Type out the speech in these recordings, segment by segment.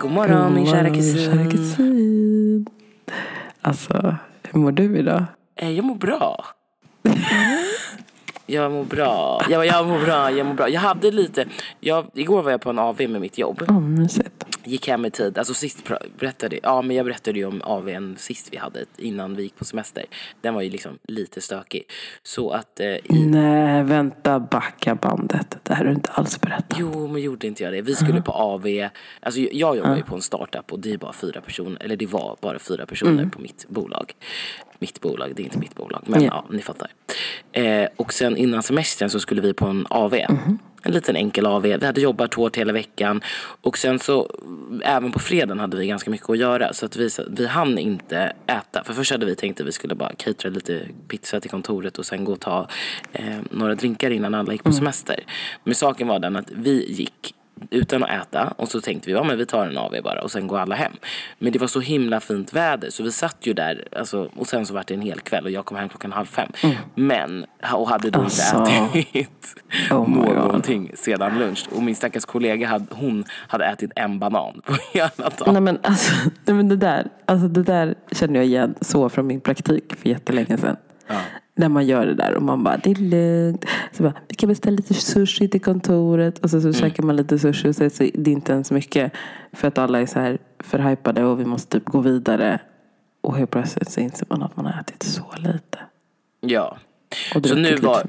god morgon min kära kusin. Kära kusin. Alltså, hur mår du idag? Eh, Jag mår bra. Jag mår bra. Jag, jag mår bra, jag mår bra. Jag hade lite, jag, igår var jag på en AV med mitt jobb. Ja, mysigt. Gick hem i tid. Alltså sist berättade, ja men jag berättade ju om AWn sist vi hade innan vi gick på semester. Den var ju liksom lite stökig. Så att eh, i, Nej, vänta, backa bandet. Det här har du inte alls berättat. Jo, men gjorde inte jag det? Vi skulle på AV. Alltså jag jobbar ju på en startup och det är bara fyra personer, eller det var bara fyra personer på mitt bolag. Mitt bolag, det är inte mitt bolag, men Ja. ja, ni fattar. Eh, och sen innan semestern så skulle vi på en AV. En liten enkel AV. Vi hade jobbat hårt hela veckan. Och sen så, även på fredagen hade vi ganska mycket att göra. Så att vi, vi hann inte äta. För först hade vi tänkt att vi skulle bara catera lite pizza till kontoret och sen gå och ta eh, några drinkar innan alla gick på semester. Men saken var den att vi gick utan att äta och så tänkte vi ja men vi tar en AV bara och sen går alla hem. Men det var så himla fint väder så vi satt ju där alltså, och sen så var det en hel kväll och jag kom hem klockan halv fem. Men, och hade då Alltså. inte ätit Oh någonting sedan lunch. Och min stackars kollega, hade, hon hade ätit en banan på hela dagen. Nej men, alltså, nej, men det, där, alltså, det där känner jag igen så från min praktik för jättelänge sedan. Ja. När man gör det där och man bara, det är lugnt. Så bara, vi kan beställa lite sushi till kontoret. Och så, så käkar man lite sushi och så, så det är inte ens mycket. För att alla är så här förhypade och vi måste typ gå vidare. Och helt plötsligt så inser man att man har ätit så lite. Ja. Och Så nu, var,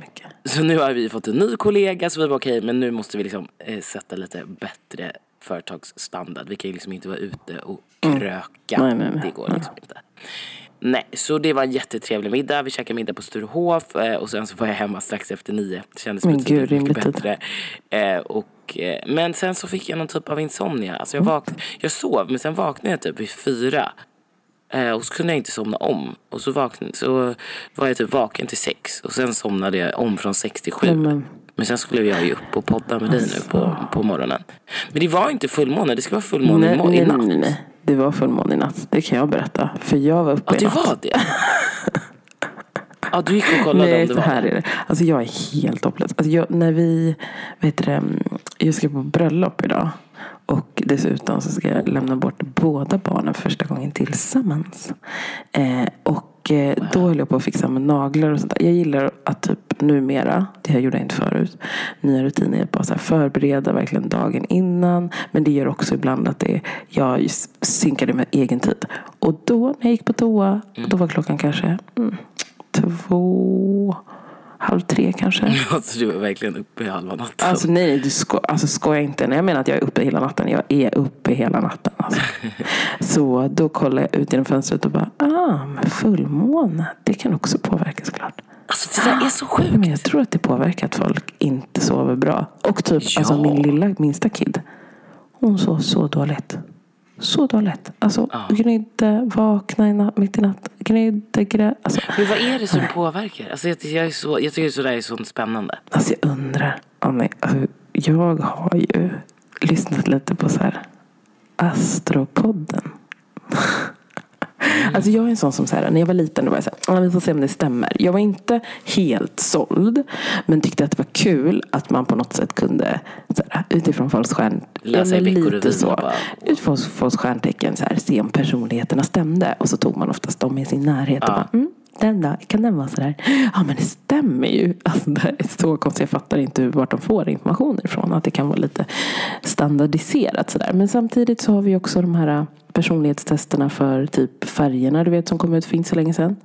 så nu har vi fått en ny kollega så vi var okej men nu måste vi liksom eh, sätta lite bättre företagsstandard. Vi kan ju liksom inte vara ute och kröka. Mm. Nej, nej, nej. Det går liksom inte. Nej, så det var en jättetrevlig middag. Vi käkade middag på Sturehof eh, och sen så var jag hemma strax efter nio. Det kändes Men betydligt gud, mycket bättre. Eh, och, eh, men sen så fick jag någon typ av insomnia. Alltså Mm. jag, vakn- jag sov men sen vaknade jag typ vid fyra. Eh, och så kunde jag inte somna om. Och så, vaknade, så var jag typ vaken till sex. Och sen somnade jag om från sex till sju. Nej, men- sen skulle jag ju upp och podda med dig nu på, på morgonen. Men det var inte fullmåne, det ska vara fullmåne Nej, i, natt. nej, nej, nej. Det var fullmåne i natt. Det kan jag berätta. För jag var uppe Ja, i det natt. var det. Ja, du gick och kollade Nej, om det var här är det. Alltså jag är helt hopplös. Alltså jag, när vi, vad heter det, jag ska på bröllop idag. Och dessutom så ska jag lämna bort båda barnen för första gången tillsammans. Eh, och då höll jag på att fixa med naglar och sånt där. Jag gillar att typ numera, det här gjorde jag inte förut, nya rutiner är att bara förbereda verkligen dagen innan. Men det gör också ibland att det, jag det med egen tid. Och då när jag gick på toa, då var klockan kanske mm, två, halv tre kanske. Alltså du var verkligen uppe i halva natten. Alltså nej, du sko alltså, skojar inte. Nej, jag menar att jag är uppe hela natten. Jag är uppe hela natten. Alltså. Så då kollar jag ut genom fönstret och bara, ah, men fullmåne. Det kan också påverka såklart. Alltså, det där är så sjukt. Men jag tror att det påverkar att folk inte sover bra. Och typ, alltså Ja. min lilla minsta kid. Hon sov så dåligt. Så dåligt. Alltså, gnydde, vakna i natt, mitt i natt, gnydde, grä. Alltså, Men vad är det som påverkar? Alltså, jag, jag, är så, jag tycker så där är så spännande. Alltså jag undrar. Ja, alltså, jag har ju lyssnat lite på så här Astropodden. Alltså jag är en sån som så här, när jag var liten då var jag så här, "Ja, vi får se om det stämmer. Jag var inte helt såld. Men tyckte att det var kul att man på något sätt kunde så här, utifrån folks stjärn... Läsa Ja, i men Veckorevyn lite så. och bara- Utifrån folks stjärntecken så här, se om personligheterna stämde. Och så tog man oftast dem i sin närhet och bara, mm, den då? Kan den vara sådär? Ja men det stämmer ju. Alltså, det här är så konstigt. Jag fattar inte vart de får information ifrån. Att det kan vara lite standardiserat sådär. Men samtidigt så har vi också de här personlighetstesterna för typ färgerna du vet som kom ut för inte så länge sedan.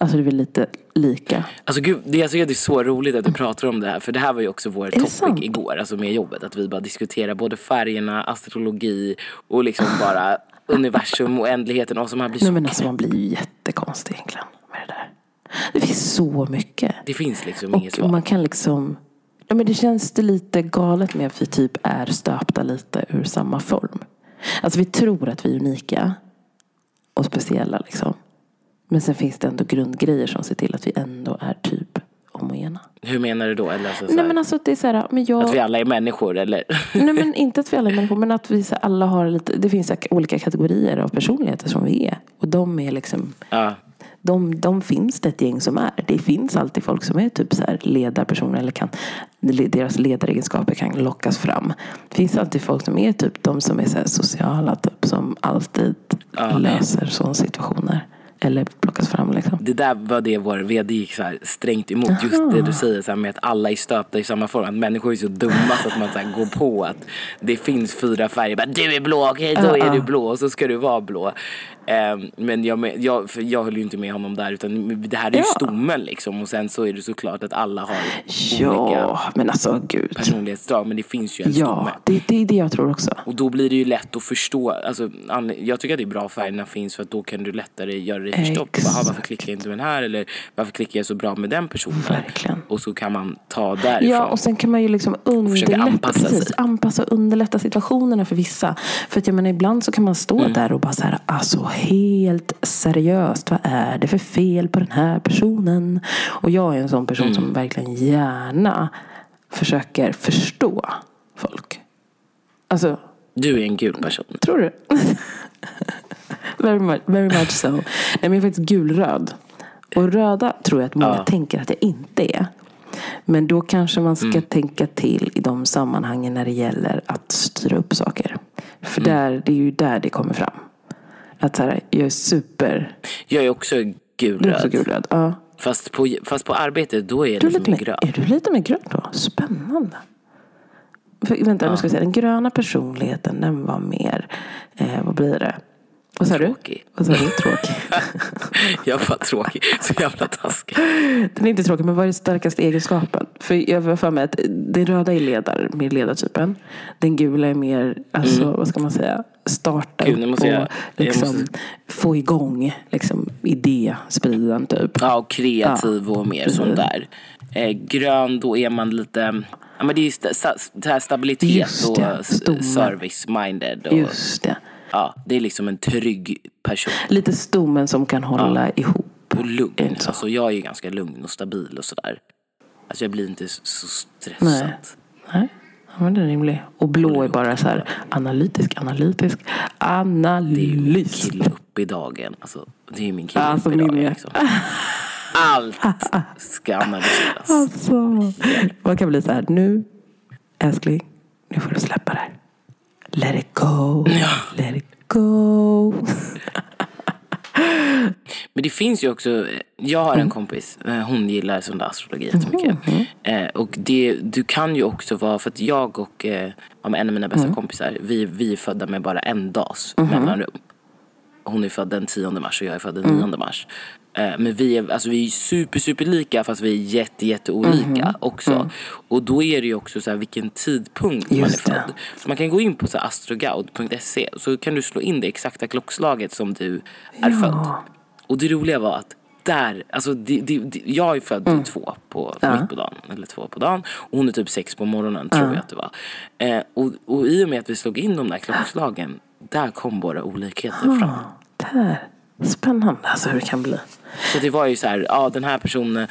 Alltså det är väl lite lika. Alltså gud, det, alltså, det är så roligt att du pratar om det här. För det här var ju också vår topic sant? igår. Alltså med jobbet. Att vi bara diskuterar både färgerna, astrologi och liksom bara universum, oändligheten och så man blir så Nej men alltså man blir ju jättekonstig egentligen där. Det finns så mycket. Det finns liksom inget svar. man kan liksom Ja, men det känns det lite galet med att vi typ är stöpta lite ur samma form. Alltså vi tror att vi är unika och speciella liksom. Men sen finns det ändå grundgrejer som ser till att vi ändå är typ homogena. Hur menar du då? Eller alltså, så Nej men alltså det är så här, men jag... Att vi alla är människor eller? Nej men inte att vi alla är människor men att vi så här, alla har lite, det finns olika kategorier av personligheter som vi är. Och de är liksom, ja. De, de finns det ett gäng som är. Det finns alltid folk som är typ så här ledarpersoner eller kan, deras ledaregenskaper kan lockas fram. Det finns alltid folk som är typ de som är så sociala, typ, som alltid Ja. löser sådana situationer. Eller plockas fram liksom. Det där var det vår vd gick så här strängt emot. Just det du säger så här med att alla är stöpta i samma form. Att människor är så dumma så att man så här går på att det finns fyra färger. Bara, du är blå, okej då Ja, är du blå och så ska du vara blå. Ehm, men jag, jag, för jag höll ju inte med honom där utan det här är ju Ja. stommen liksom. Och sen så är det såklart att alla har olika Ja, men alltså gud. personlighetsdrag. Men det finns ju en stomme. Ja, det, det är det jag tror också. Och då blir det ju lätt att förstå. Alltså, jag tycker att det är bra att färgerna finns för att då kan du lättare göra dig förstådd. Bara, "Ha, varför klickar jag inte med den här? Eller varför klickar jag så bra med den personen? Verkligen. Och så kan man ta därifrån. Ja, och sen kan man ju liksom underlätta, anpassa precis, sig. anpassa och underlätta situationerna för vissa. För att jag menar, ibland så kan man stå Mm. där och bara så här, alltså helt seriöst, vad är det för fel på den här personen? Och jag är en sån person Mm. som verkligen gärna försöker förstå folk. Alltså, Du är en gul person. tror du? very, much, very much so. Nej, men jag är faktiskt gulröd. Och röda tror jag att många Ja. tänker att jag inte är. Men då kanske man ska Mm. tänka till i de sammanhangen när det gäller att styra upp saker. För Mm. där, det är ju där det kommer fram. Att så här, jag är super... Jag är också Du är också gulröd. gulröd. Ja. Fast på, fast på arbetet då är jag Du är lite lite mer grön. är du lite mer grön då? Spännande. För, vänta, nu ska jag säga. Den gröna personligheten, den var mer... Eh, vad blir det? Vad sa du? Tråkig. Vad sa du? Tråkig. Jag var tråkig. Så jävla taskig. Den är inte tråkig, men vad är den starkaste egenskapen? För jag har för mig att den röda är ledare, mer ledartypen. Den gula är mer, alltså, vad ska man säga, starta. Gud, upp och jag- jag liksom, måste- få igång liksom, idéspriden typ. Ja, och kreativ Ja, och mer sånt där. Eh, grön, då är man lite... Ja, men det är sta, det här stabilitet och service-minded. Och, Just det. ja, det är liksom en trygg person. Lite stommen som kan hålla ihop. Och lugn. Så? Alltså, jag är ju ganska lugn och stabil och sådär. Alltså jag blir inte så stressad. Nej. Nej, ja, men det är rimligt. Och blå är bara så här analytisk, analytisk, Det är min kille upp i dagen. Alltså, det är min kille Alltså, upp i dagen. Liksom. Allt ska analyseras. Alltså, man kan bli så här, nu älskling, nu får du släppa det här. Let it go, Ja. let it go. Men det finns ju också, jag har Mm. en kompis, eh, hon gillar sån där astrologi jättemycket. Eh, och det, du kan ju också vara, för att jag och eh, en av mina Mm. bästa kompisar, vi, vi är födda med bara en dags mellanrum. Hon är född den 10 mars och jag är född den Mm. 9 mars. Eh, Men vi är, alltså vi är super, super lika fast vi är jätte, jätte olika Mm-hmm. också. Och då är det ju också så här vilken tidpunkt man är Just det. född. Så man kan gå in på så astrogaud.se så kan du slå in det exakta klockslaget som du är Ja. född. Och det roliga var att där, alltså det, det, det, jag är född Mm. två på, mitt på dagen, eller två på dagen. Och hon är typ sex på morgonen tror jag att det var. Eh, och, och i och med att vi slog in de där klockslagen, där kom våra olikheter fram. Där. Spännande alltså hur det kan bli. Så det var ju så här, ja den här personen,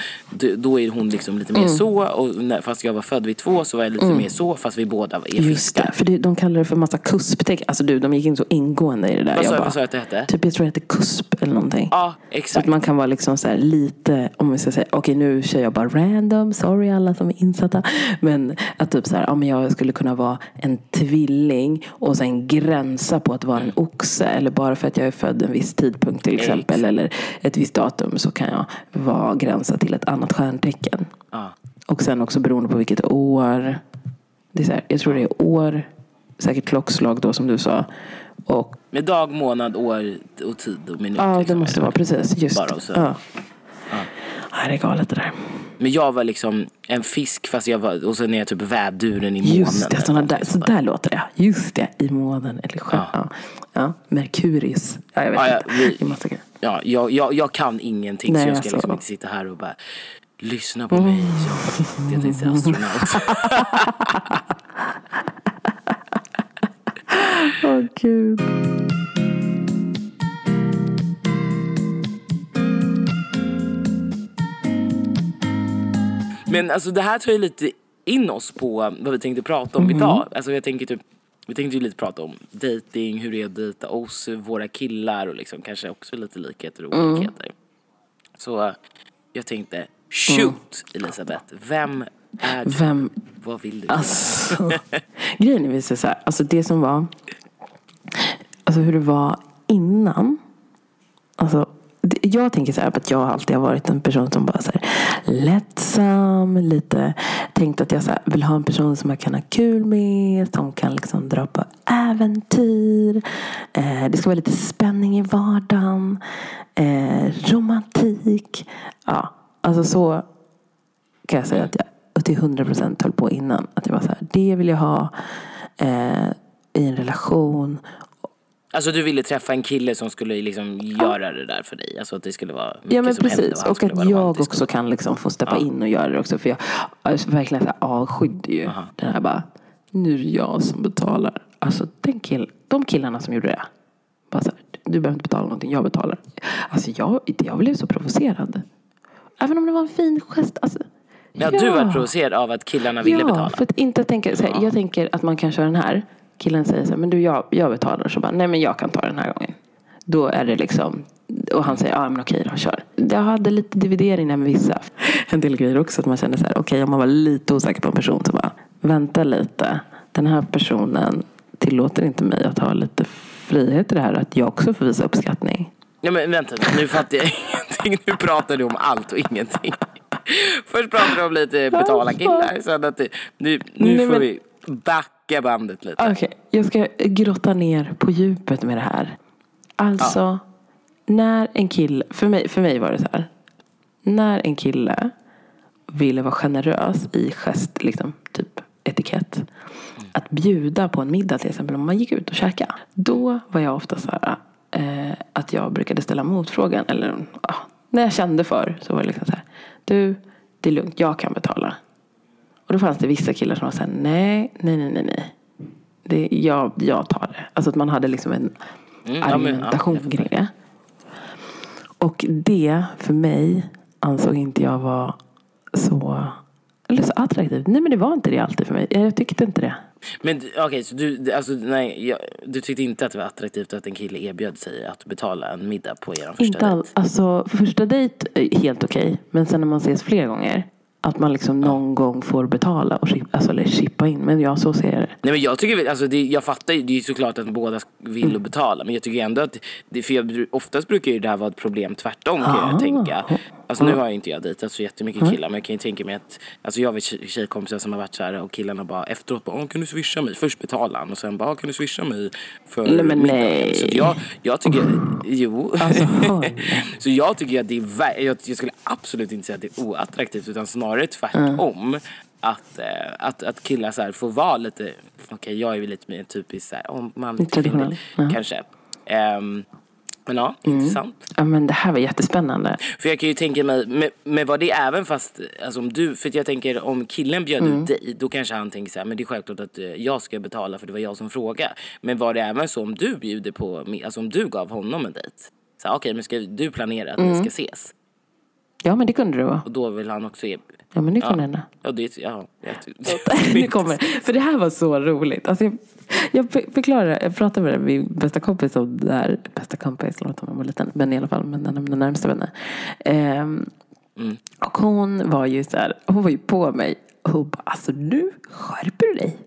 då är hon liksom lite mer Mm. så. Och när, fast jag var född vid två så var jag lite mer så. Fast vi båda är Just det, för det, de kallar det för massa kusptecken. Alltså du, de gick in så ingående i det där. Vad sa Jag jag bara, att det hette? Typ jag tror det heter kusp eller någonting. Ja, Så att exakt. man kan vara liksom så här lite, om vi ska säga, okej nu kör jag bara random, sorry alla som är insatta. Men att typ så här, ja men jag skulle kunna vara en tvilling och sen gränsa på att vara en oxe. Eller bara för att jag är född en viss tidpunkt till exempel. Exakt. Eller ett visst datum så kan jag vara gränsa till ett annat stjärntecken. Ja. Och sen också beroende på vilket år. Det är så här, jag tror det är år, säkert klockslag då som du sa. Och Med dag, månad, år och tid och minut. ja, det liksom. måste vara precis. Just. Bara och så. Ja. Ja, det är galet det där. Men jag var liksom en fisk fast jag var, och sen är jag typ väduren i månen. Just det, någonting där, så där låter det. Just det, i månen eller sjön. Ja. Ja. Merkurius. Ja, jag vet Ja, inte. vi- grejer. Ja, jag, jag, jag kan ingenting Nej, så jag ska alltså. liksom inte sitta här och bara lyssna på mig. Jag, jag tänkte säga astronaut. Åh gud. Men alltså det här tar ju lite in oss på vad vi tänkte prata om Mhm. idag. Alltså jag tänker typ vi tänkte ju lite prata om dating, hur det är att dejta oss, våra killar och liksom kanske också lite likheter och Mm. olikheter. Så jag tänkte, shoot Elisabeth, vem är du? Vem, Vad vill du? alltså. Grejen är visst så här, alltså det som var, alltså hur det var innan. Alltså, jag tänker så här att jag alltid har varit en person som bara så här, lättsam, lite tänkt att jag så här, vill ha en person som jag kan ha kul med, som kan liksom dra på äventyr. Eh, det ska vara lite spänning i vardagen, eh, romantik. Ja, alltså så kan jag säga att jag till 100% höll på innan. Att jag var så här, det vill jag ha eh, i en relation. Alltså du ville träffa en kille som skulle liksom göra det där för dig? Alltså att det skulle vara mycket Ja men som precis. Och skulle att jag också och- kan liksom få steppa in och göra det också. För jag alltså, verkligen så här avskydde ju den här bara, nu är det jag som betalar. Alltså den kill, de killarna som gjorde det. Bara så här, du behöver inte betala någonting, jag betalar. Alltså jag, jag blev så provocerad. Även om det var en fin gest. Alltså, Ja, du var provocerad av att killarna ville ja, betala? för att inte tänka, så här, jag tänker att man kan köra den här. Killen säger så här, men du jag, jag betalar. Så bara, nej men jag kan ta den här gången. Då är det liksom, och han säger, ja men okej då, kör. Jag hade lite dividering där med vissa. En del grejer också, att man kände så här, okej om man var lite osäker på en person så bara, vänta lite. Den här personen tillåter inte mig att ha lite frihet i det här, att jag också får visa uppskattning. Ja men vänta nu, fattar jag ingenting. Nu pratar du om allt och ingenting. Först pratar du om lite betala killar. Sen att det, nu nu Nej, får men- vi backa bandet lite. Okej, jag ska grotta ner på djupet med det här. Alltså, när en kille, för mig, för mig var det så här. När en kille ville vara generös i gest, liksom, typ etikett. Att bjuda på en middag till exempel, om man gick ut och käkade. Då var jag ofta så här, eh, att jag brukade ställa motfrågan. Eller ja, när jag kände för så var det liksom så här. Du, det är lugnt, jag kan betala. Och då fanns det vissa killar som var så här, nej, nej, nej, nej, nej. Det, jag, jag tar det. Alltså att man hade liksom en Mm, ja, men, ja, argumentation fattar. kring det. Och det för mig ansåg inte jag var så, eller så attraktivt. Nej men det var inte det alltid för mig. Jag tyckte inte det. Men okej, så du, alltså, nej, jag, du tyckte inte att det var attraktivt att en kille erbjöd sig att betala en middag på er första Inte all, dejt? alltså för första dejt, eh, helt okej. Men sen när man ses flera gånger. Att man liksom någon gång får betala och chip, alltså, eller chippa in. Men ja, så ser jag det. Nej men jag tycker alltså det, jag fattar ju, det är ju såklart att båda vill Mm. betala men jag tycker ändå att, det, för jag, oftast brukar ju det här vara ett problem tvärtom kan Ah. jag tänka. Alltså nu har ju inte jag dejtat så jättemycket killar men jag kan ju tänka mig att, alltså jag har tjej- tjejkompisar som har varit så här och killarna bara efteråt bara, "Åh, kan du swisha mig? Först betalar han och sen bara, "Åh, kan du swisha mig för Nej, men middagen?" nej. Så jag, jag tycker, jo. Alltså. Så jag tycker att det är, jag, jag skulle absolut inte säga att det är oattraktivt utan snarare tvärtom. Att, eh, att, att killar så här får vara lite, okej jag är väl lite mer typisk så här, om man Traditionell, kvinnlig, ja. kanske. Ehm, men ja, intressant. Ja men det här var jättespännande. För jag kan ju tänka mig, men, men var det även fast, alltså om du, för jag tänker om killen bjöd Mm. ut dig, då kanske han tänker så här, men det är självklart att eh, jag ska betala för det var jag som frågade. Men var det även så om du bjuder på, alltså om du gav honom en dejt? Så okej men ska du planera att Mm. ni ska ses? Ja men det kunde det vara. Och då vill han också ge... Ja men det kunde Ja, ja det ja, nu kommer. För det här var så roligt. Alltså jag, jag för- förklarar, jag pratade med min bästa kompis om det här. Bästa kompis, låter som jag var liten. Men i alla fall, men en av mina närmsta vänner. Ehm, Mm. Och hon var ju så här, hon var ju på mig. Och hon bara, alltså nu skärper du dig.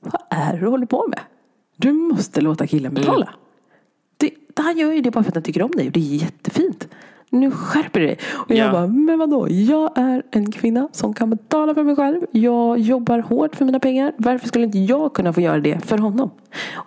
Vad är det du håller på med? Du måste låta killen betala. Mm. Det, han gör ju det bara för att han tycker om dig och det är jättefint. Nu skärper du dig. Och jag Ja. bara, men vadå? Jag är en kvinna som kan betala för mig själv. Jag jobbar hårt för mina pengar. Varför skulle inte jag kunna få göra det för honom?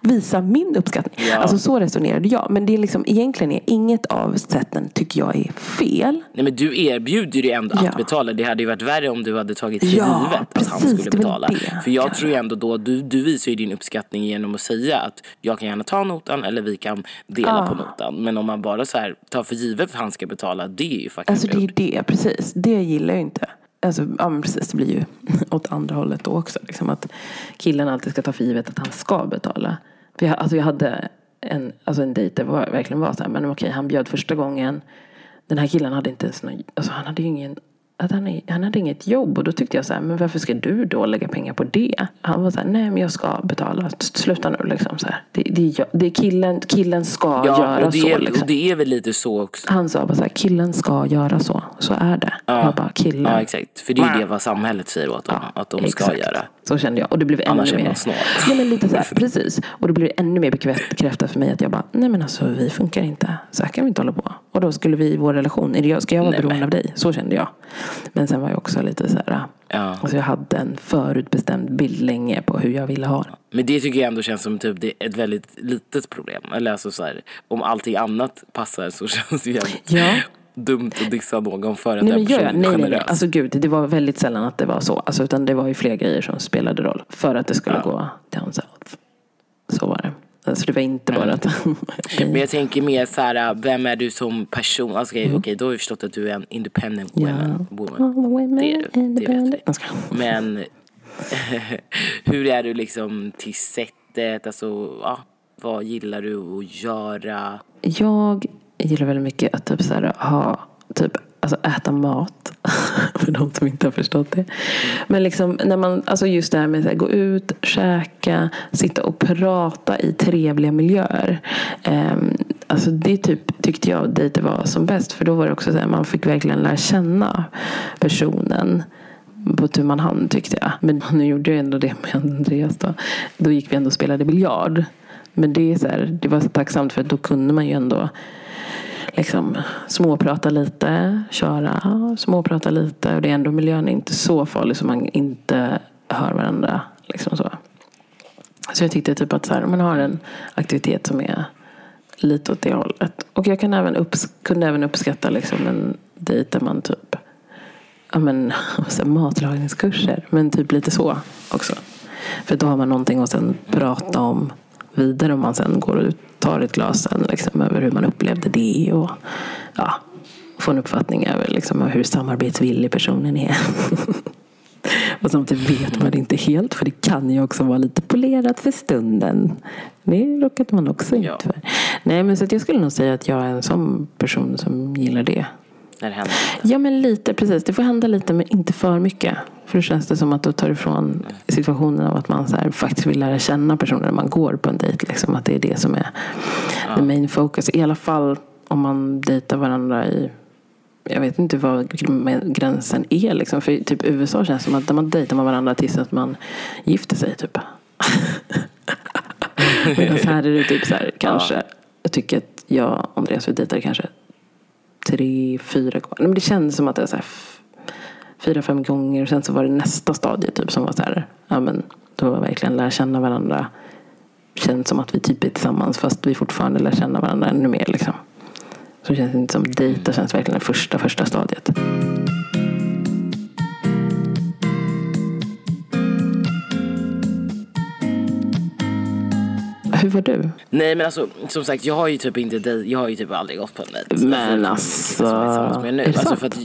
Visa min uppskattning. Ja. Alltså så resonerade jag. Men det är liksom, egentligen är inget av sätten tycker jag är fel. Nej men du erbjuder ju ändå att Ja. betala. Det hade ju varit värre om du hade tagit för givet att han precis, skulle är väl betala. det. För jag Ja. tror ju ändå då, du, du visar ju din uppskattning genom att säga att jag kan gärna ta notan eller vi kan dela på notan. Men om man bara så här tar för givet att han ska betala, det är ju fucking Alltså det är det, precis. Det gillar jag inte. Alltså, ja men precis, det blir ju åt andra hållet då också. Liksom att killen alltid ska ta för givet att han ska betala. För jag, alltså jag hade en, alltså en dejt där var, verkligen var så här, men okej han bjöd första gången. Den här killen hade inte ens någon, alltså han hade ju ingen, att han, är, han hade inget jobb. Och då tyckte jag så här, men varför ska du då lägga pengar på det? Han var så här, nej men jag ska betala. Sluta nu liksom så här. Det, det, det killen, killen ska Ja, göra och det, så. är, Liksom. och det är väl lite så också. Han sa bara så här, killen ska göra så. Så är det. Jag bara, killen. Ja, exakt. För det är ju det vad samhället säger åt dem. att de ska Exakt. göra. Så kände jag. Och det blev ännu Annars är mer. man snål. Ja, men lite så här, precis. Och det blev ännu mer bekräftat för mig att jag bara, nej men alltså vi funkar inte. Så här kan vi inte hålla på. Och då skulle vi i vår relation, är det jag- ska jag vara Nej, beroende men. av dig? Så kände jag. Men sen var jag också lite så här, Ja. alltså jag hade en förutbestämd bild länge på hur jag ville ha det. Men det tycker jag ändå känns som typ det är ett väldigt litet problem. Eller alltså så här, om allting annat passar så känns det jävligt Ja. Dumt att dissa någon för att Nej, den personen är Nej, nej, nej. generös. Alltså gud, det var väldigt sällan att det var så. Alltså, utan det var ju fler grejer som spelade roll. För att det skulle Ja. gå down south. Så var det. Alltså det var inte bara att... Men jag tänker mer så här, vem är du som person? Alltså, Okej, okej, då har vi förstått att du är en independent Mm. Ja. woman. woman. Women Det, det vet vi. Men hur är du liksom till sättet? Alltså, ja, vad gillar du att göra? Jag jag gillar väldigt mycket att typ så här, ha, typ, alltså äta mat. För de som inte har förstått det. Men liksom, när man, alltså just det här med att gå ut, käka, sitta och prata i trevliga miljöer. Um, alltså det typ, tyckte jag dejter var som bäst. För då var det också så här, man fick verkligen lära känna personen på tu man hand tyckte jag. Men nu gjorde jag ändå det med Andreas då. Då gick vi ändå och spelade biljard. Men det, är så här, det var så tacksamt för då kunde man ju ändå liksom småprata lite, köra, småprata lite. Och det är ändå miljön är inte så farlig så man inte hör varandra. Liksom så. så jag tyckte typ att så här, man har en aktivitet som är lite åt det hållet. Och jag kan även upps- kunde även uppskatta liksom en dejt där man typ ja, men, matlagningskurser. Men typ lite så också. För då har man någonting att sen prata om vidare om man sen går och tar ett glas sen, liksom, över hur man upplevde det och ja, få en uppfattning över liksom, hur samarbetsvillig personen är. och samtidigt vet man det inte helt för det kan ju också vara lite polerat för stunden. Det råkade man också Ja. ut för. Nej men så jag skulle nog säga att jag är en sån person som gillar det. När det händer? Ja men lite precis. Det får hända lite men inte för mycket. För då känns det som att då tar ifrån situationen av att man så här faktiskt vill lära känna personen när man går på en dejt. Liksom, att det är det som är the main focus. I alla fall om man dejtar varandra i jag vet inte vad gr- gränsen är. Liksom. För typ USA känns det som att där man dejtar man varandra tills att man gifter sig. Typ. Medan här är det typ så här, kanske. Jag tycker att jag och Andreas vi dejtade kanske tre, fyra gånger. Men det kändes som att det var så här fyra, fem gånger. Och sen så var det nästa stadie typ som var så här. Ja men då var verkligen lära känna varandra. Känns som att vi typ är tillsammans fast vi fortfarande lär känna varandra ännu mer liksom. Så det känns inte som dejta känns verkligen det första, första stadiet. Hur var du? Nej men alltså som sagt jag har ju typ inte jag har ju typ aldrig gått på en dejt. Men Förutom alltså, som är nu. är det Alltså för att,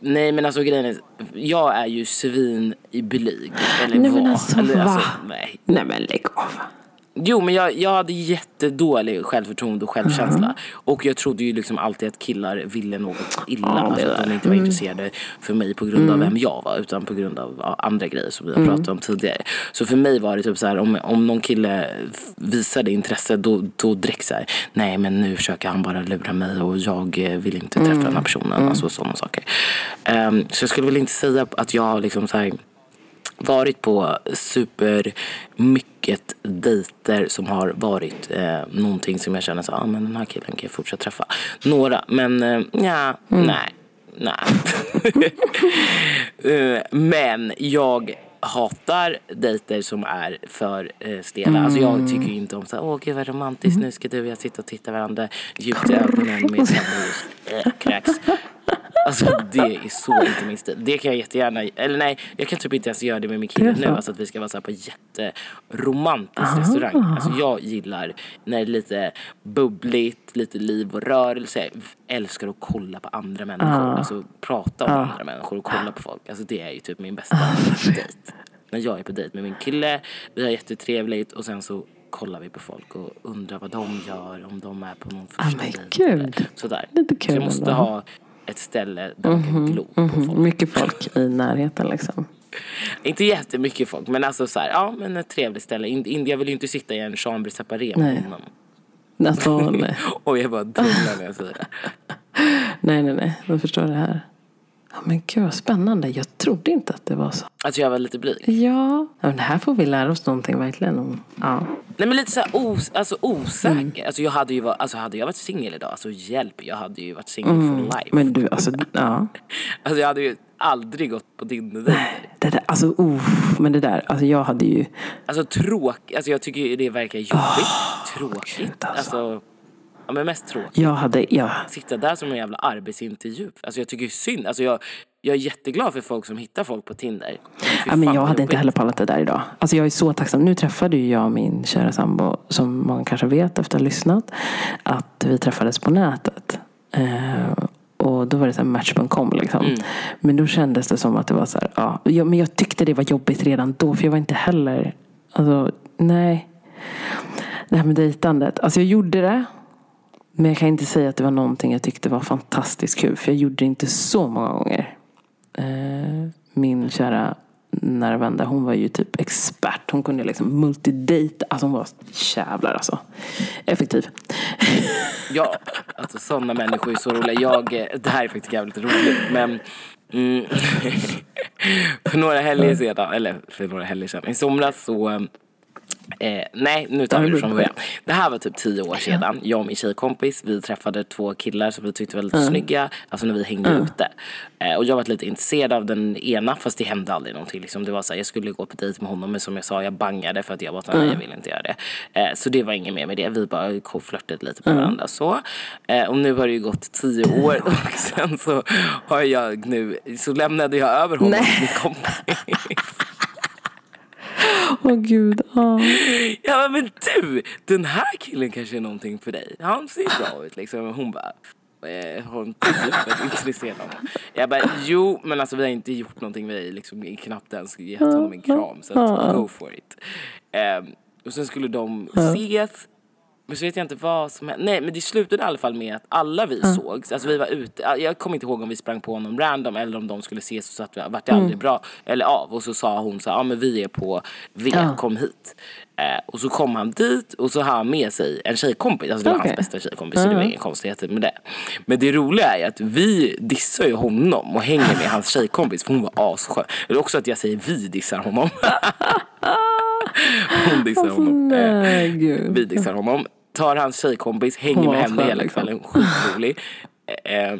nej men alltså grejen är, jag är ju svin i blyg. Eller Nej men alltså eller, va? nej. Nej men lägg av. Jo men jag, jag hade jättedålig självförtroende och självkänsla. Och jag trodde ju liksom alltid att killar ville något illa. Ja, alltså att. Mm. de inte var intresserade för mig på grund av vem jag var. Utan på grund av andra grejer som vi har Mm. pratat om tidigare. Så för mig var det typ så här om, om någon kille visade intresse då, då direkt så här. Nej men nu försöker han bara lura mig och jag eh, vill inte träffa Mm. den här personen. Alltså sådana saker. Ehm, så jag skulle väl inte säga att jag liksom så här varit på super mycket dejter som har varit eh, någonting som jag känner så ah, men den här killen kan jag fortsätta träffa. Några, men eh, ja, nej, nej. Eh, men jag hatar dejter som är för eh, stela. Alltså jag tycker ju inte om så åh gud vad romantiskt, nu ska du och jag sitta och titta varandra djupt i ögonen med äh, kräks. Alltså det är så inte min stil. Det kan jag jättegärna, eller nej, jag kan typ inte ens göra det med min kille nu. så? Alltså att vi ska vara så på jätteromantisk restaurang. Alltså jag gillar när det är lite bubbligt, lite liv och rörelse. Jag älskar att kolla på andra människor. Alltså prata om andra människor och kolla på folk. Alltså det är ju typ min bästa dejt. När jag är på dejt med min kille, vi har jättetrevligt och sen så kollar vi på folk och undrar vad de gör, om de är på någon första men dejt. Sådär. Lite så jag måste ha ett ställe där man kan glo på folk. Mm, mycket folk i närheten liksom. Inte jättemycket folk men alltså så här, ja men ett trevligt ställe. In, in, jag vill ju inte sitta i en chambre separé med honom. Alltså, nej. Och jag bara dumlar när jag säger det. nej, nej, nej. Jag förstår det här. Ja, men gud vad spännande. Jag trodde inte att det var så. Alltså jag var lite blyg. Ja, ja men här får vi lära oss någonting verkligen om. Ja. Nej men lite så här os, alltså osäker. Mm. Alltså jag hade ju varit, alltså hade jag varit singel idag, alltså hjälp, jag hade ju varit singel for life. Mm. Men du, alltså, ja. Alltså jag hade ju aldrig gått på tinder Det där, alltså, oh, men det där, alltså jag hade ju... Alltså tråkigt, alltså jag tycker ju det verkar jobbigt. tråkigt. gud, alltså. alltså. Ja men mest tråkigt. Jag hade, ja. Sitta där som en jävla arbetsintervju. Alltså jag tycker synd, alltså jag, jag är jätteglad för folk som hittar folk på Tinder. Ja men jag hade inte jobbigt. heller pallat det där idag. Alltså jag är så tacksam. Nu träffade ju jag min kära sambo, som många kanske vet efter att ha lyssnat, att vi träffades på nätet. Eh, och då var det så här match.com liksom. Mm. Men då kändes det som att det var så här, ja. Jag, men jag tyckte det var jobbigt redan då, för jag var inte heller, alltså nej. Det här med dejtandet. Alltså jag gjorde det. Men jag kan inte säga att det var någonting jag tyckte var fantastiskt kul. För jag gjorde det inte så många gånger. Eh, min kära nära vän hon var ju typ expert. Hon kunde liksom multidata. Alltså hon var jävlar alltså. Effektiv. Ja, alltså sådana människor är så roliga. Jag, eh, det här är faktiskt jävligt roligt men mm, för några helger sedan, eller för några helger sedan, i somras så eh, Eh, nej, nu tar vi det från början. Det här var typ tio år sedan. Jag och min tjejkompis, vi träffade två killar som vi tyckte var lite snygga. Alltså när vi hängde ute. Eh, och jag var lite intresserad av den ena fast det hände aldrig någonting. Liksom, det var så här, jag skulle gå på dejt med honom men som jag sa, jag bangade för att jag bara, nej jag vill inte göra det. Eh, så det var inget mer med det. Vi bara flörtade lite med varandra så. Eh, och nu har det ju gått tio år och sen så har jag nu, så lämnade jag över honom Nej. till min kompis. Åh gud. ja. Ja men du, den här killen kanske är någonting för dig. Han ser bra ut liksom. Hon bara, eh, har hon typ intresserad av honom? Jag bara, jo men alltså vi har inte gjort någonting. Vi har liksom knappt ens gett honom en kram. Så att, go for it. Ehm, och sen skulle de ses. Men så vet jag inte vad som hände. Nej men det slutade i alla fall med att alla vi sågs. Alltså vi var ute. Jag kommer inte ihåg om vi sprang på honom random eller om de skulle ses och så att vi vart det aldrig bra. Eller av. Och så sa hon så ja men vi är på V, Ja. kom hit. Eh, och så kom han dit och så har han med sig en tjejkompis. Alltså det var Okej. hans bästa tjejkompis så det var inga konstigheter med det. Men det roliga är att vi dissar ju honom och hänger med hans tjejkompis för hon var asskön. Eller också att jag säger vi dissar honom. hon dissar honom. Eh, Nej gud. vi dissar honom. Tar hans tjejkompis, hänger Hon med henne hela liksom. kvällen. Skitrolig. Eh, eh,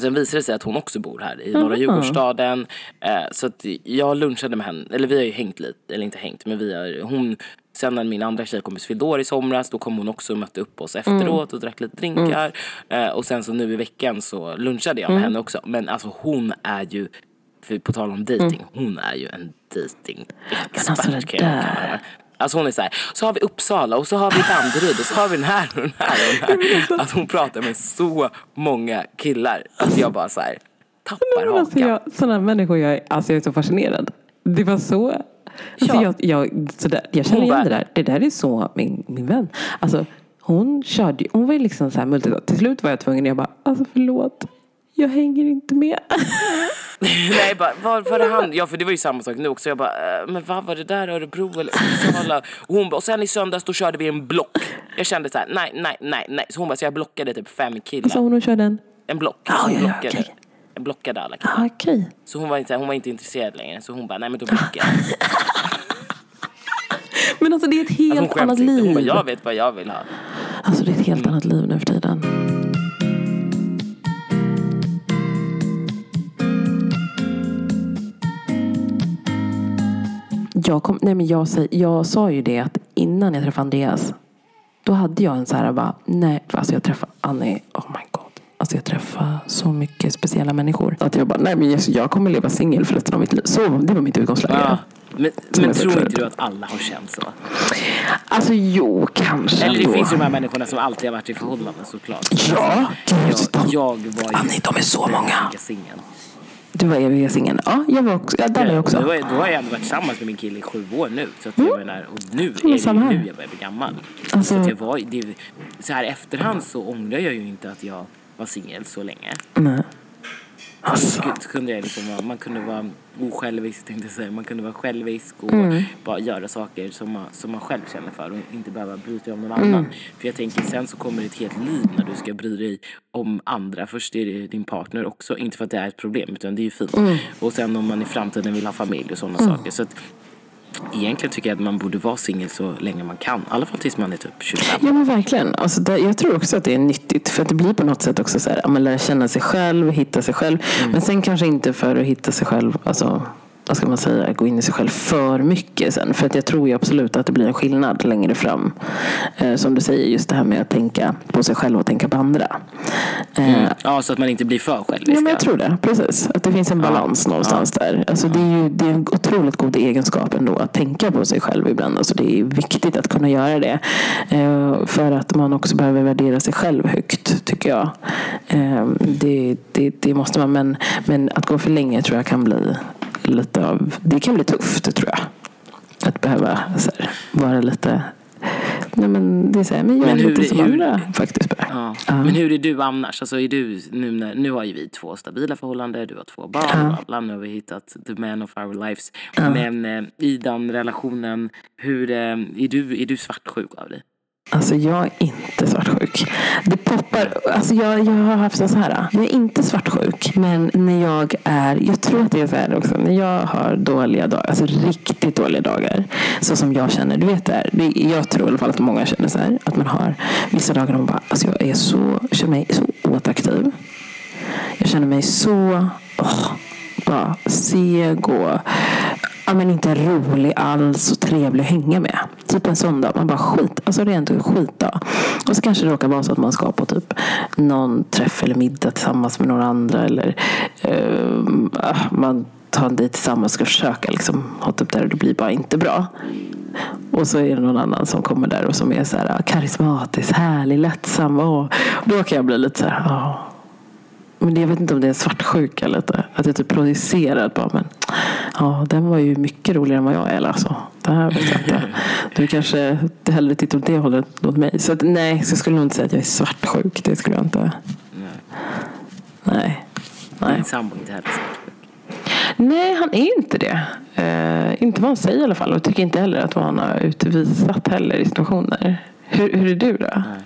Sen visade det sig att hon också bor här i norra Djurgårdsstaden. Eh, så att jag lunchade med henne, eller vi har ju hängt lite, eller inte hängt men vi har, hon Sen när min andra tjejkompis fyllde år i somras då kom hon också och mötte upp oss efteråt och drack lite drinkar. Eh, och sen så nu i veckan så lunchade jag med henne också. Men alltså hon är ju, för på tal om dating, hon är ju en dating expert alltså kan jag kalla. Alltså hon är så här, så har vi Uppsala och så har vi Danderyd och så har vi den här och den här och den här. Alltså hon pratar med så många killar att jag bara så här tappar Alltså hakan. jag, sådana människor, jag, är- alltså jag är så fascinerad. Det var så... Alltså Ja. jag, jag, så där, jag känner igen det där. Det där är så min, min vän. Alltså, hon körde hon var ju liksom så här multitask. Till slut var jag tvungen, jag bara, alltså förlåt. Jag hänger inte med. Nej, bara, var var det han? Ja, för det var ju samma sak nu också. Jag bara, äh, men vad var det där? Örebro eller Uppsala? Och hon bara, och sen i söndags då körde vi en block. Jag kände så här, nej, nej, nej, nej. Så hon bara, så jag blockade typ fem killar. Så hon och körde en... En block. Ja, hon ja, ja, blockade, okej. en blockade alla killar. Ah, okej. Så hon var, inte, hon var inte intresserad längre. Så hon bara, nej men då blockar jag. Men alltså det är ett helt Alltså, hon annat liv. Hon bara, jag vet vad jag vill ha. Alltså det är ett helt annat liv nu för tiden. Jag, kom, nej men jag, säger, jag sa ju det att innan jag träffade Andreas då hade jag en så här bara, nej, alltså jag träffade Annie, oh my god. Alltså jag träffar så mycket speciella människor. Att jag bara, nej men jag kommer leva singel för resten av mitt liv. Så, det var mitt utgångsläge. Ja. Men, men jag tror inte du att alla har känt så? Alltså jo, kanske Eller det ändå. finns ju de här människorna som alltid har varit i förhållanden såklart. Ja, jag, gud, de- jag var ju Annie, de är så många. eviga singeln. Du var eviga singeln. Ja, jag var också. Ja, där var jag också. Då, är- då har jag ändå varit tillsammans med min kille i sju år nu. Så att jag menar, och nu är det ju nu jag börjar bli gammal. Alltså- så att jag var, det, så här efterhand så ångrar jag ju inte att jag vara singel så länge. Nej. Alltså. Så kunde jag liksom man kunde vara osjälvisk tänkte jag säga. Man kunde vara självisk och Mm. bara göra saker som man, som man själv känner för och inte behöva bry sig om någon Mm. annan. För jag tänker sen så kommer det ett helt liv när du ska bry dig om andra. Först är det din partner också, inte för att det är ett problem utan det är ju fint. Mm. Och sen om man i framtiden vill ha familj och sådana saker. Så att, Egentligen tycker jag att man borde vara singel så länge man kan. I alla fall tills man är typ 25. Ja men verkligen. Alltså det, jag tror också att det är nyttigt. För att det blir på något sätt också så här, ja, man lär känna sig själv, hitta sig själv. Men sen kanske inte för att hitta sig själv, alltså vad ska man säga, gå in i sig själv för mycket sen. För att jag tror ju absolut att det blir en skillnad längre fram. Eh, som du säger, just det här med att tänka på sig själv och tänka på andra. Eh, Ja, så att man inte blir för självisk. Ja, men jag tror det. Precis. Att det finns en balans någonstans där. Alltså, det är ju det är en otroligt god egenskap ändå att tänka på sig själv ibland. Alltså, det är viktigt att kunna göra det. Eh, för att man också behöver värdera sig själv högt, tycker jag. Eh, det, det, det måste man. Men, men att gå för länge tror jag kan bli lite av... Det kan bli tufft, tror jag. Att behöva här, vara lite... Nej, men det är så här, men jag Men är hur lite är- som hur- andra faktiskt. Ja. Ja. Men hur är du annars? Alltså är du, nu, när, nu har ju vi två stabila förhållanden, du har två barn, Ja. bla, nu har vi hittat the man of our lives. Men eh, i den relationen, hur, eh, är, du, är du svartsjuk av dig? Alltså jag är inte svartsjuk. Det poppar, alltså jag, jag har haft en så här. Jag är inte svartsjuk. Men när jag är, jag tror att det är så här också. När jag har dåliga dagar, alltså riktigt dåliga dagar. Så som jag känner, du vet det här. Det, jag tror i alla fall att många känner så här. Att man har vissa dagar där man bara, alltså jag är så, känner mig så oattraktiv. Jag känner mig så, åh, bara seg och ja, men inte rolig alls trevlig att hänga med. Typ en sån dag. Man bara skit. Alltså rent skitdag. Och så kanske det råkar vara så att man ska på typ någon träff eller middag tillsammans med några andra. Eller uh, man tar en dejt tillsammans och ska försöka liksom, ha typ där och det blir bara inte bra. Och så är det någon annan som kommer där och som är så här karismatisk, härlig, lättsam. Och då kan jag bli lite så här, oh. Men jag vet inte om det är svartsjuka lite. Att jag typ projicerar bara, men ja, den var ju mycket roligare än vad jag är. Alltså. Det här vet jag inte. Du kanske hellre tittar åt det hållet mot mig. Så att, nej, så jag skulle nog inte säga att jag är svartsjuk. Det skulle jag inte. Nej. Nej. Nej, Din sambo inte heller svartsjuk. nej han är inte det. Eh, inte vad han säger i alla fall. Och jag tycker inte heller att vad han har utvisat heller i situationer. Hur, hur är du då? Nej.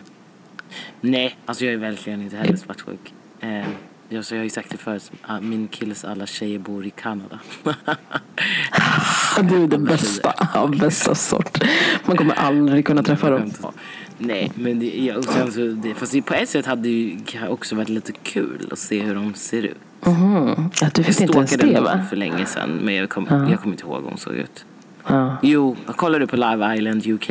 Nej, alltså jag är verkligen inte heller svartsjuk. Eh, jag, så jag har ju sagt det förut, ah, min killes alla tjejer bor i Kanada. Du är den bästa av bästa sort. Man kommer aldrig kunna träffa dem. Nej, men det, ja, och sen så, det, fast det, på ett sätt hade det ju också varit lite kul att se hur de ser ut. Mhm. Att du Jag fick inte ens det va? för länge sedan, men jag, kom, Ja. jag kommer inte ihåg hur hon såg ut. Ja. Jo, kollar du på Live Island UK?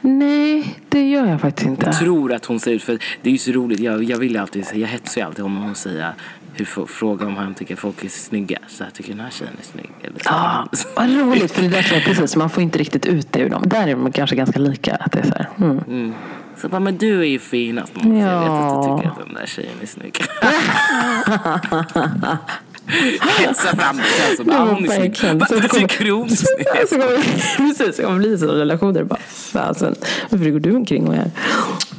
Nej, det gör jag faktiskt inte. tror att hon ut, för det är ju så roligt, jag, jag vill alltid, jag hetsar ju alltid honom och säga hur, fråga om han tycker folk är snygga. Så jag tycker den här tjejen är snygg. Eller så. Ja, vad roligt. För det där tror jag precis, man får inte riktigt ut det ur dem. Där är de kanske ganska lika. Att det är så här, mm. Mm. Så bara, men du är ju finast. Ja. Jag vet att du tycker att den där tjejen är snygg. Hetsa fram det sen så bara, Ja, ah, hon är snygg. Så kommer- tycker du hon är snygg? Så kommer, precis, det kommer bli sådana relationer. Bara, fasen, varför går du omkring och är,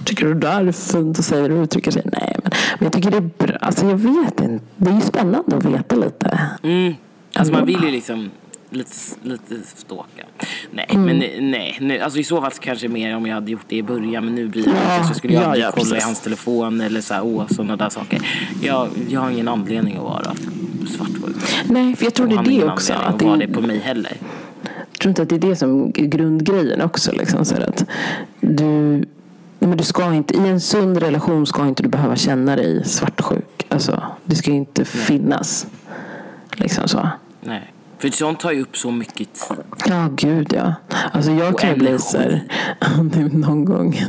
tycker du det där är fint och säger och uttrycker sig? Nej, men, men jag tycker det är bra. Alltså jag vet inte. Det är ju spännande att veta lite. Mm. Alltså man vill ju liksom lite, lite stalka. Nej, Mm. men nej. Nu, alltså i så fall så kanske mer om jag hade gjort det i början. Men nu blir det Ja, kanske skulle jag ja, aldrig ja, kolla i precis. hans telefon eller så här, åh, sådana där saker. Jag, jag har ingen anledning att vara svartsjuk. Nej, för jag tror det är det också. Att att vara det, det på mig heller. jag tror inte att det är det som är grundgrejen också. Liksom, så att du, nej, men du ska inte, I en sund relation ska inte du behöva känna dig svartsjuk. Alltså, det ska ju inte finnas. Liksom så. Nej. För sånt tar ju upp så mycket tid. Ja, gud ja. Alltså jag Och kan ju bli så här, nu någon gång.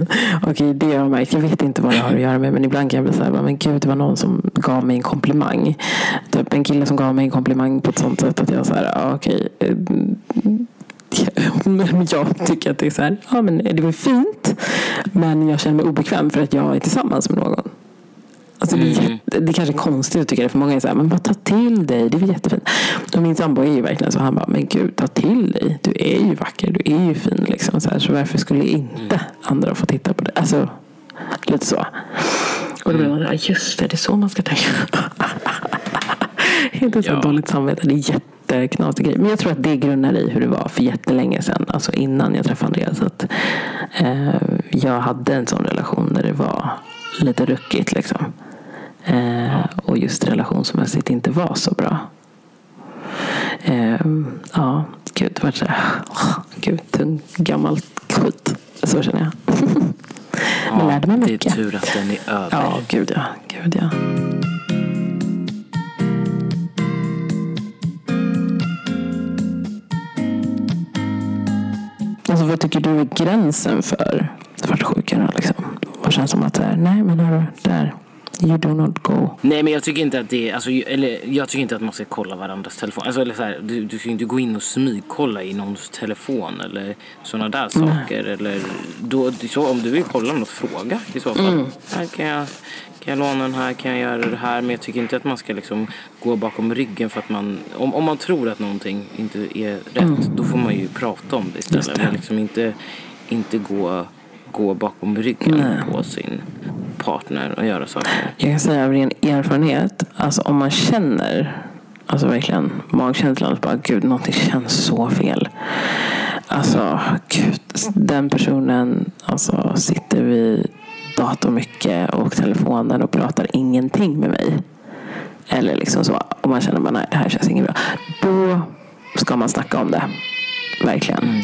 Okej, det har jag märkt. Jag vet inte vad det har att göra med. Men ibland kan jag bli så här, men gud det var någon som gav mig en komplimang. Typ en kille som gav mig en komplimang på ett sånt sätt att jag så här, ja, okej. eh, Men jag tycker att det är så här, ja men det var fint. Men jag känner mig obekväm för att jag är tillsammans med någon. Alltså det, är Mm. jätte, det är kanske är konstigt att tycka det för många är så här, men bara ta till dig, det är jättefint. Och min sambo är ju verkligen så, han bara, men gud ta till dig, du är ju vacker, du är ju fin liksom. Så, här, så varför skulle inte andra få titta på det? Alltså, lite så. Och då blir man såhär, just det, det är så man ska tänka. Inte så Ja. dåligt samvete. Det är jätteknasig grej. Men jag tror att det grundar i hur det var för jättelänge sedan. Alltså innan jag träffade Andreas. Att, eh, jag hade en sån relation där det var lite ruckigt liksom. Eh, och just relationsmässigt inte var så bra. Eh, ja, gud, det var så här, gud, tung, gammalt skit. Så känner jag. Man lärde mig det är mycket. tur att den är över. Ja, gud ja. Gud ja. Alltså vad tycker du är gränsen för svartsjuka? Liksom? Vad känns som att det är, nej men hörru, där. You do not go. Nej men jag tycker inte att det alltså, eller jag tycker inte att man ska kolla varandras telefon. Alltså, eller så här, du, du ska inte gå in och smygkolla i någons telefon eller sådana där saker. Eller, då, så, om du vill kolla något, fråga i så fall. Här kan, jag, kan jag låna den här, kan jag göra det här? Men jag tycker inte att man ska liksom gå bakom ryggen för att man, om, om man tror att någonting inte är rätt, då får man ju prata om det istället. Men liksom inte, inte gå, gå bakom ryggen Nej. på sin partner och göra saker. Jag kan säga av ren erfarenhet, alltså om man känner, alltså verkligen magkänslan, att bara gud, någonting känns så fel. Alltså, gud, den personen alltså, sitter vid datorn mycket och telefonen och pratar ingenting med mig. Eller liksom så, om man känner att det här känns inget bra. Då ska man snacka om det. Verkligen.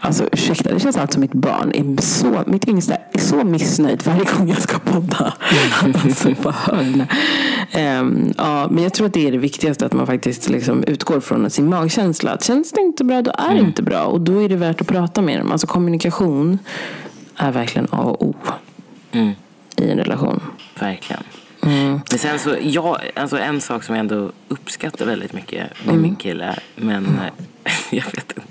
Alltså ursäkta, det känns alltså som mitt barn är så, mitt yngsta är så missnöjd varje gång jag ska podda. alltså på hörn. Ehm, ja, men jag tror att det är det viktigaste, att man faktiskt liksom utgår från sin magkänsla. Att känns det inte bra, då är det inte bra. Och då är det värt att prata med dem. Alltså kommunikation är verkligen A och O Mm. i en relation. Verkligen. Mm. Men sen så, jag, alltså en sak som jag ändå uppskattar väldigt mycket med Mm. min kille, men eh, jag vet inte,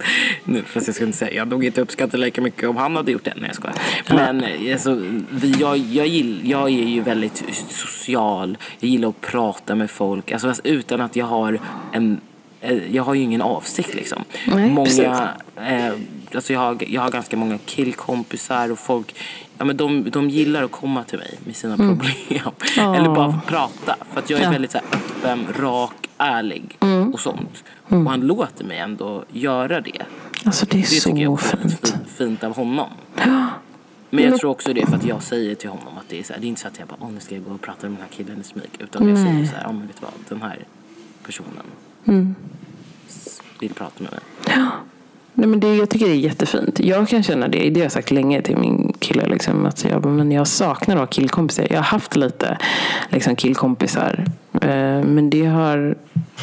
nu, fast jag ska inte säga, jag nog inte uppskatta lika mycket om han hade gjort det. Nej jag skojar. Men eh, alltså, vi, jag, jag, gill, jag är ju väldigt social, jag gillar att prata med folk, alltså, utan att jag har en eh, jag har ju ingen avsikt liksom. Nej, många, eh, alltså jag, har, jag har ganska många killkompisar och folk, ja, men de, de gillar att komma till mig med sina problem. Ja. Eller bara prata. För att jag är Ja. väldigt så här, öppen, rak, ärlig och sånt. Och han låter mig ändå göra det. Alltså det är Det tycker jag så är väldigt fint. fint, av honom. Men jag tror också det för att jag säger till honom att det är så här, det är inte så att jag bara, åh nu ska jag gå och prata med den här killen i smyg. Utan jag säger Nej. så här, ja men vet du vad, den här personen Mm. vill prata med mig. Nej, men det, jag tycker det är jättefint. Jag kan känna det, det har jag sagt länge till min kille. Liksom, att jag, men jag saknar att ha killkompisar. Jag har haft lite liksom, killkompisar. Eh, men det har,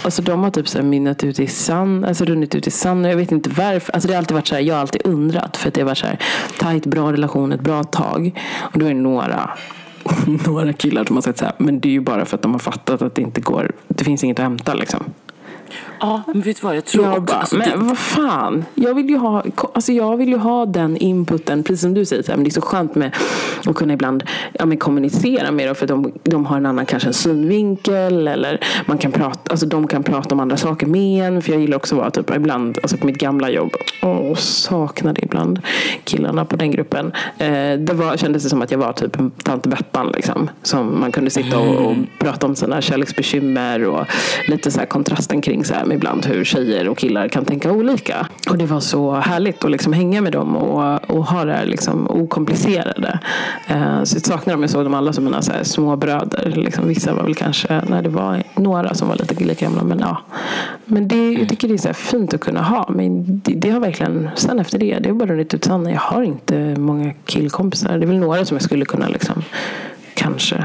alltså, de har typ så här, mynnat ut i sand, alltså runnit ut i sand. Och jag vet inte varför. Alltså, det har alltid varit så här, jag har alltid undrat. För att det har varit så här, tajt, bra relation ett bra tag. Och då är det några några killar som har sagt så här, men det är ju bara för att de har fattat att det inte går, det finns inget att hämta liksom. Ja, men vet du vad, jag tror Jag också... bara, alltså, men det, vad fan. Jag vill, ju ha, alltså jag vill ju ha den inputen, precis som du säger. Så här, men det är så skönt med att kunna ibland ja, men kommunicera med dem. För de, de har en annan kanske en synvinkel. Eller man kan prata, alltså de kan prata om andra saker med en. För jag gillar också att vara typ, ibland, alltså på mitt gamla jobb. Åh, saknade ibland killarna på den gruppen. Eh, det var, kändes det som att jag var typ tant Bettan. Liksom, som man kunde sitta och, och prata om sina kärleksbekymmer. Och lite så här kontrasten kring så här, med ibland hur tjejer och killar kan tänka olika. Och det var så härligt att liksom hänga med dem och, och ha det här liksom okomplicerade. Eh, så jag saknar dem. Jag såg dem alla som mina så här små bröder. Liksom, vissa var väl kanske, nej det var några som var lite lika gamla. Men ja. Men det, jag tycker det är så fint att kunna ha. Men det, det har verkligen, sen efter det, det har bara runnit ut sanden. Jag har inte många killkompisar. Det är väl några som jag skulle kunna liksom kanske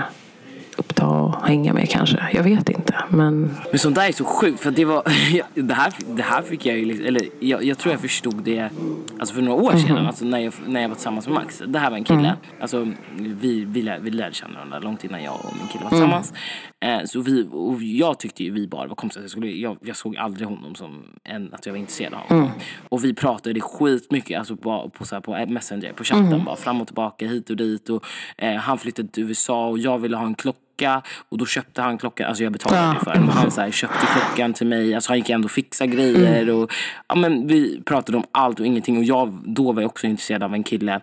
uppta och hänga med kanske. Jag vet inte. Men Men sånt där är så sjukt för det var, det här, det här fick jag ju, liksom- eller jag, jag tror jag förstod det alltså för några år sedan, alltså när jag, när jag var tillsammans med Max. Det här var en kille, alltså vi, vi, lär, vi lärde känna varandra långt innan jag och min kille var tillsammans. Eh, så vi, och jag tyckte ju vi bara var kompisar, jag, skulle, jag, jag såg aldrig honom som en, att jag var intresserad av honom. Och vi pratade skitmycket, alltså på, på, så här, på Messenger, på chatten, bara fram och tillbaka, hit och dit. Och, eh, han flyttade till USA och jag ville ha en klocka klocka och då köpte han klockan, alltså jag betalade Ja. för den, han så här, köpte klockan till mig, alltså han gick ändå och fixade grejer och ja, men vi pratade om allt och ingenting och jag då var jag också intresserad av en kille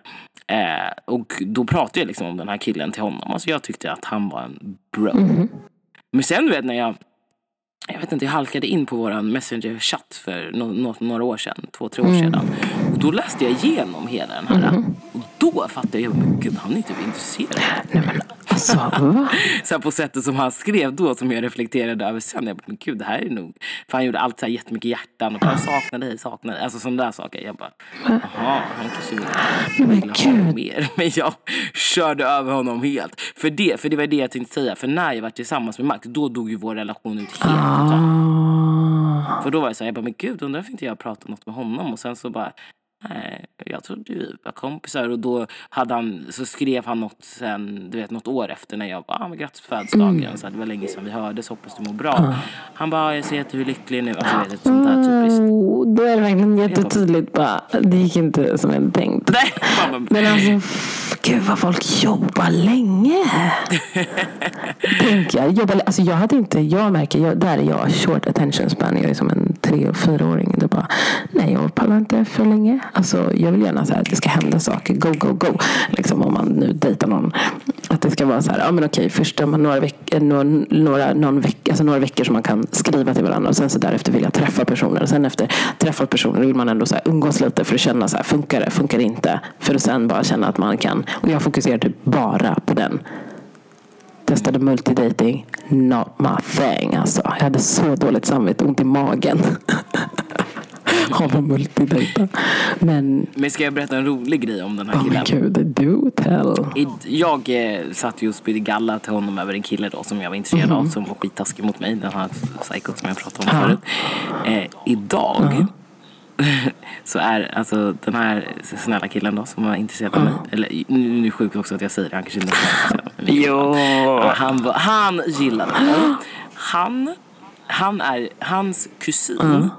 eh, och då pratade jag liksom om den här killen till honom, alltså jag tyckte att han var en bro. Men sen du vet när jag jag vet inte, jag halkade in på våran messenger-chatt för no, no, några år sedan, två, tre år sedan. Och då läste jag igenom hela den här. Och då fattade jag, men gud han är typ intresserad. Nej men alltså, va? Så på sättet som han skrev då, som jag reflekterade över sen. Jag bara, men gud det här är nog... För han gjorde alltid så här jättemycket hjärtan och bara saknar dig, saknar dig. Alltså sådana där saker. Jag bara, jaha, han kanske vill, vill ha mer. Men jag körde över honom helt. För det, för det var det jag tänkte säga. För när jag var tillsammans med Max, då dog ju vår relation ut helt. Ah. För då var jag så här, jag bara, men gud undrar varför inte jag pratat något med honom. Och sen så bara, jag trodde vi var kompisar. Och då hade han, så skrev han något sen, du vet något år efter när jag bara, ah, men grattis på födelsedagen. Så här, det var länge sedan vi hördes, hoppas du mår bra. Han bara, "Ah, jag ser jätte hur lycklig nu. Alltså, du vet, ett sånt där typiskt. Oh, då är det verkligen jättetydligt bara. Det gick inte som jag hade tänkt. Nej, men- alltså, gud vad folk jobbar länge. Tänker jag. Jobbar, alltså jag hade inte, jag märker, jag, där är jag short attention span. Jag är som en tre och fyraåring. Det är bara, nej jag pallar inte för länge. Alltså jag vill gärna så här, att det ska hända saker. Go, go, go. Liksom om man nu dejtar någon. Att det ska vara så här, ja men okej, först man några, veck, eh, några, några, någon veck, alltså några veckor som man kan skriva till varandra. Och sen så därefter vill jag träffa personer. Och sen efter träffa personer vill man ändå så här umgås lite för att känna så här, funkar det, funkar det inte? För att sen bara känna att man kan. Och jag fokuserar typ bara på den. Testade multidating, not my thing alltså. Jag hade så dåligt samvete, ont i magen. Av att multidejta. Men, Men ska jag berätta en rolig grej om den här oh killen? men gud, do tell. I- Jag eh, satt just på galla till honom över en kille då som jag var intresserad Mhm. av som var skittaskig mot mig. Den här psykot som jag pratade om förut. Eh, idag så är alltså den här snälla killen då som var intresserad av mig. Eller nu nu är det sjukt också att jag säger det. Han kanske inte är. Jo. Ja, han, var, han gillade mig. Han, han är, hans kusin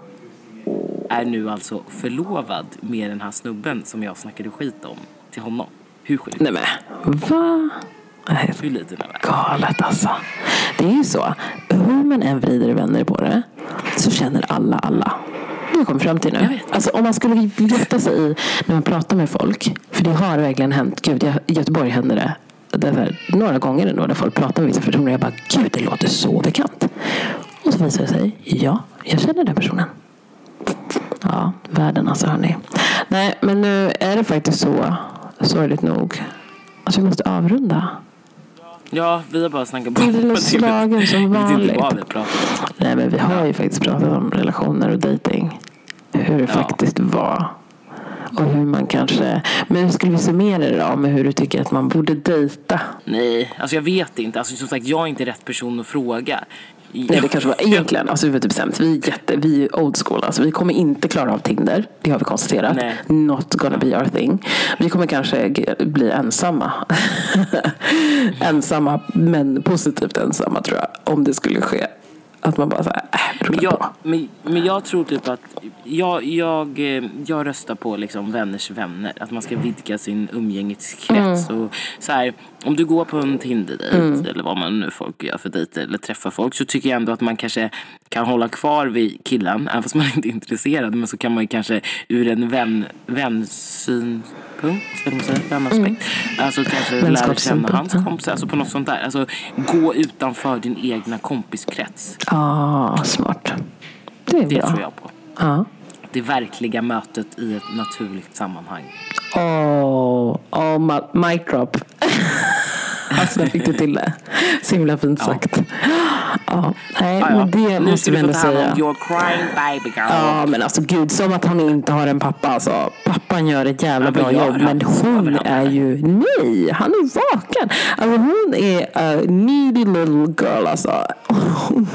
är nu alltså förlovad med den här snubben som jag snackade skit om till honom. Hur sjukt? Nej men, va? Hur lite är. galet alltså. Det är ju så. Hur man än vrider och vänder på det så känner alla alla. Det har kommit fram till nu. Alltså, om man skulle gifta sig i när man pratar med folk. För det har verkligen hänt. Gud, i Göteborg hände det. det här, några gånger ändå där folk pratar med vissa personer. Jag bara, gud det låter så bekant. Och så visar det sig, ja, jag känner den personen. Ja, världen alltså hörni. Nej, men nu är det faktiskt så, sorgligt nog, att vi måste avrunda. Ja, vi har bara snackat på. Jag är slagen som vanligt. vi. Nej, men vi har ju faktiskt pratat om relationer och dating. Hur det Ja. faktiskt var. Och hur man kanske... Men skulle vi summera det då med hur du tycker att man borde dejta? Nej, alltså jag vet inte. Alltså, som sagt, jag är inte rätt person att fråga. Nej, det kanske var egentligen, alltså vi har typ vi är jätte, vi är old school. Alltså, vi kommer inte klara av Tinder, det har vi konstaterat. Nej. Not gonna be our thing. Vi kommer kanske bli ensamma. ensamma, men positivt ensamma tror jag. Om det skulle ske. Att man bara såhär, äh, Men jag, men, men jag tror typ att jag, jag, eh, jag röstar på liksom vänners vänner. Att man ska vidga sin umgängeskrets. Mm. Och så här, om du går på en Tinder-dejt eller vad man nu folk gör för dejter eller träffar folk så tycker jag ändå att man kanske kan hålla kvar vid killen även fast man inte är intresserad. Men så kan man ju kanske ur en vän, vänsynpunkt, ska man säga, vänaspekt. Alltså kanske lära känna hans kompisar. Alltså på något sånt där. Alltså gå utanför din egna kompiskrets. Ja, smart. Det är Det bra. tror jag på. Ja. Det verkliga mötet i ett naturligt sammanhang. Åh, oh, oh, mic drop. alltså, där fick du till det. Så himla fint sagt. Ja, nej, Ah, ja. men det nu måste ska vi du få ändå ta hand säga. om your crying baby girl. Ja, men alltså gud, som att hon inte har en pappa. Alltså, pappan gör ett jävla Ja, bra jobb, han men hon är ju, nej, han är vaken. Alltså, hon är a needy little girl alltså. Hon,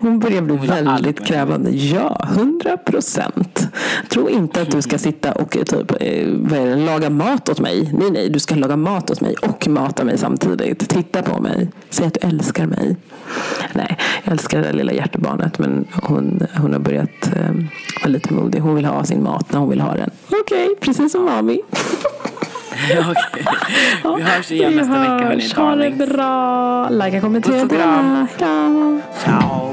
hon börjar bli väldigt krävande. Ja, hundra procent. Tro inte att du ska sitta och eh, typ, eh, det, laga mat åt mig. Nej, nej, du ska laga mat åt mig och mata mig samtidigt. Titta på mig. Säg att du älskar mig. Nej, jag älskar det där lilla hjärtebarnet men hon, hon har börjat eh, vara lite modig. Hon vill ha sin mat när hon vill ha den. Okej, precis som mami. Okej. Vi hörs igen nästa vecka. Ha det bra. Like, kommentera, dela. Hejdå. Ciao.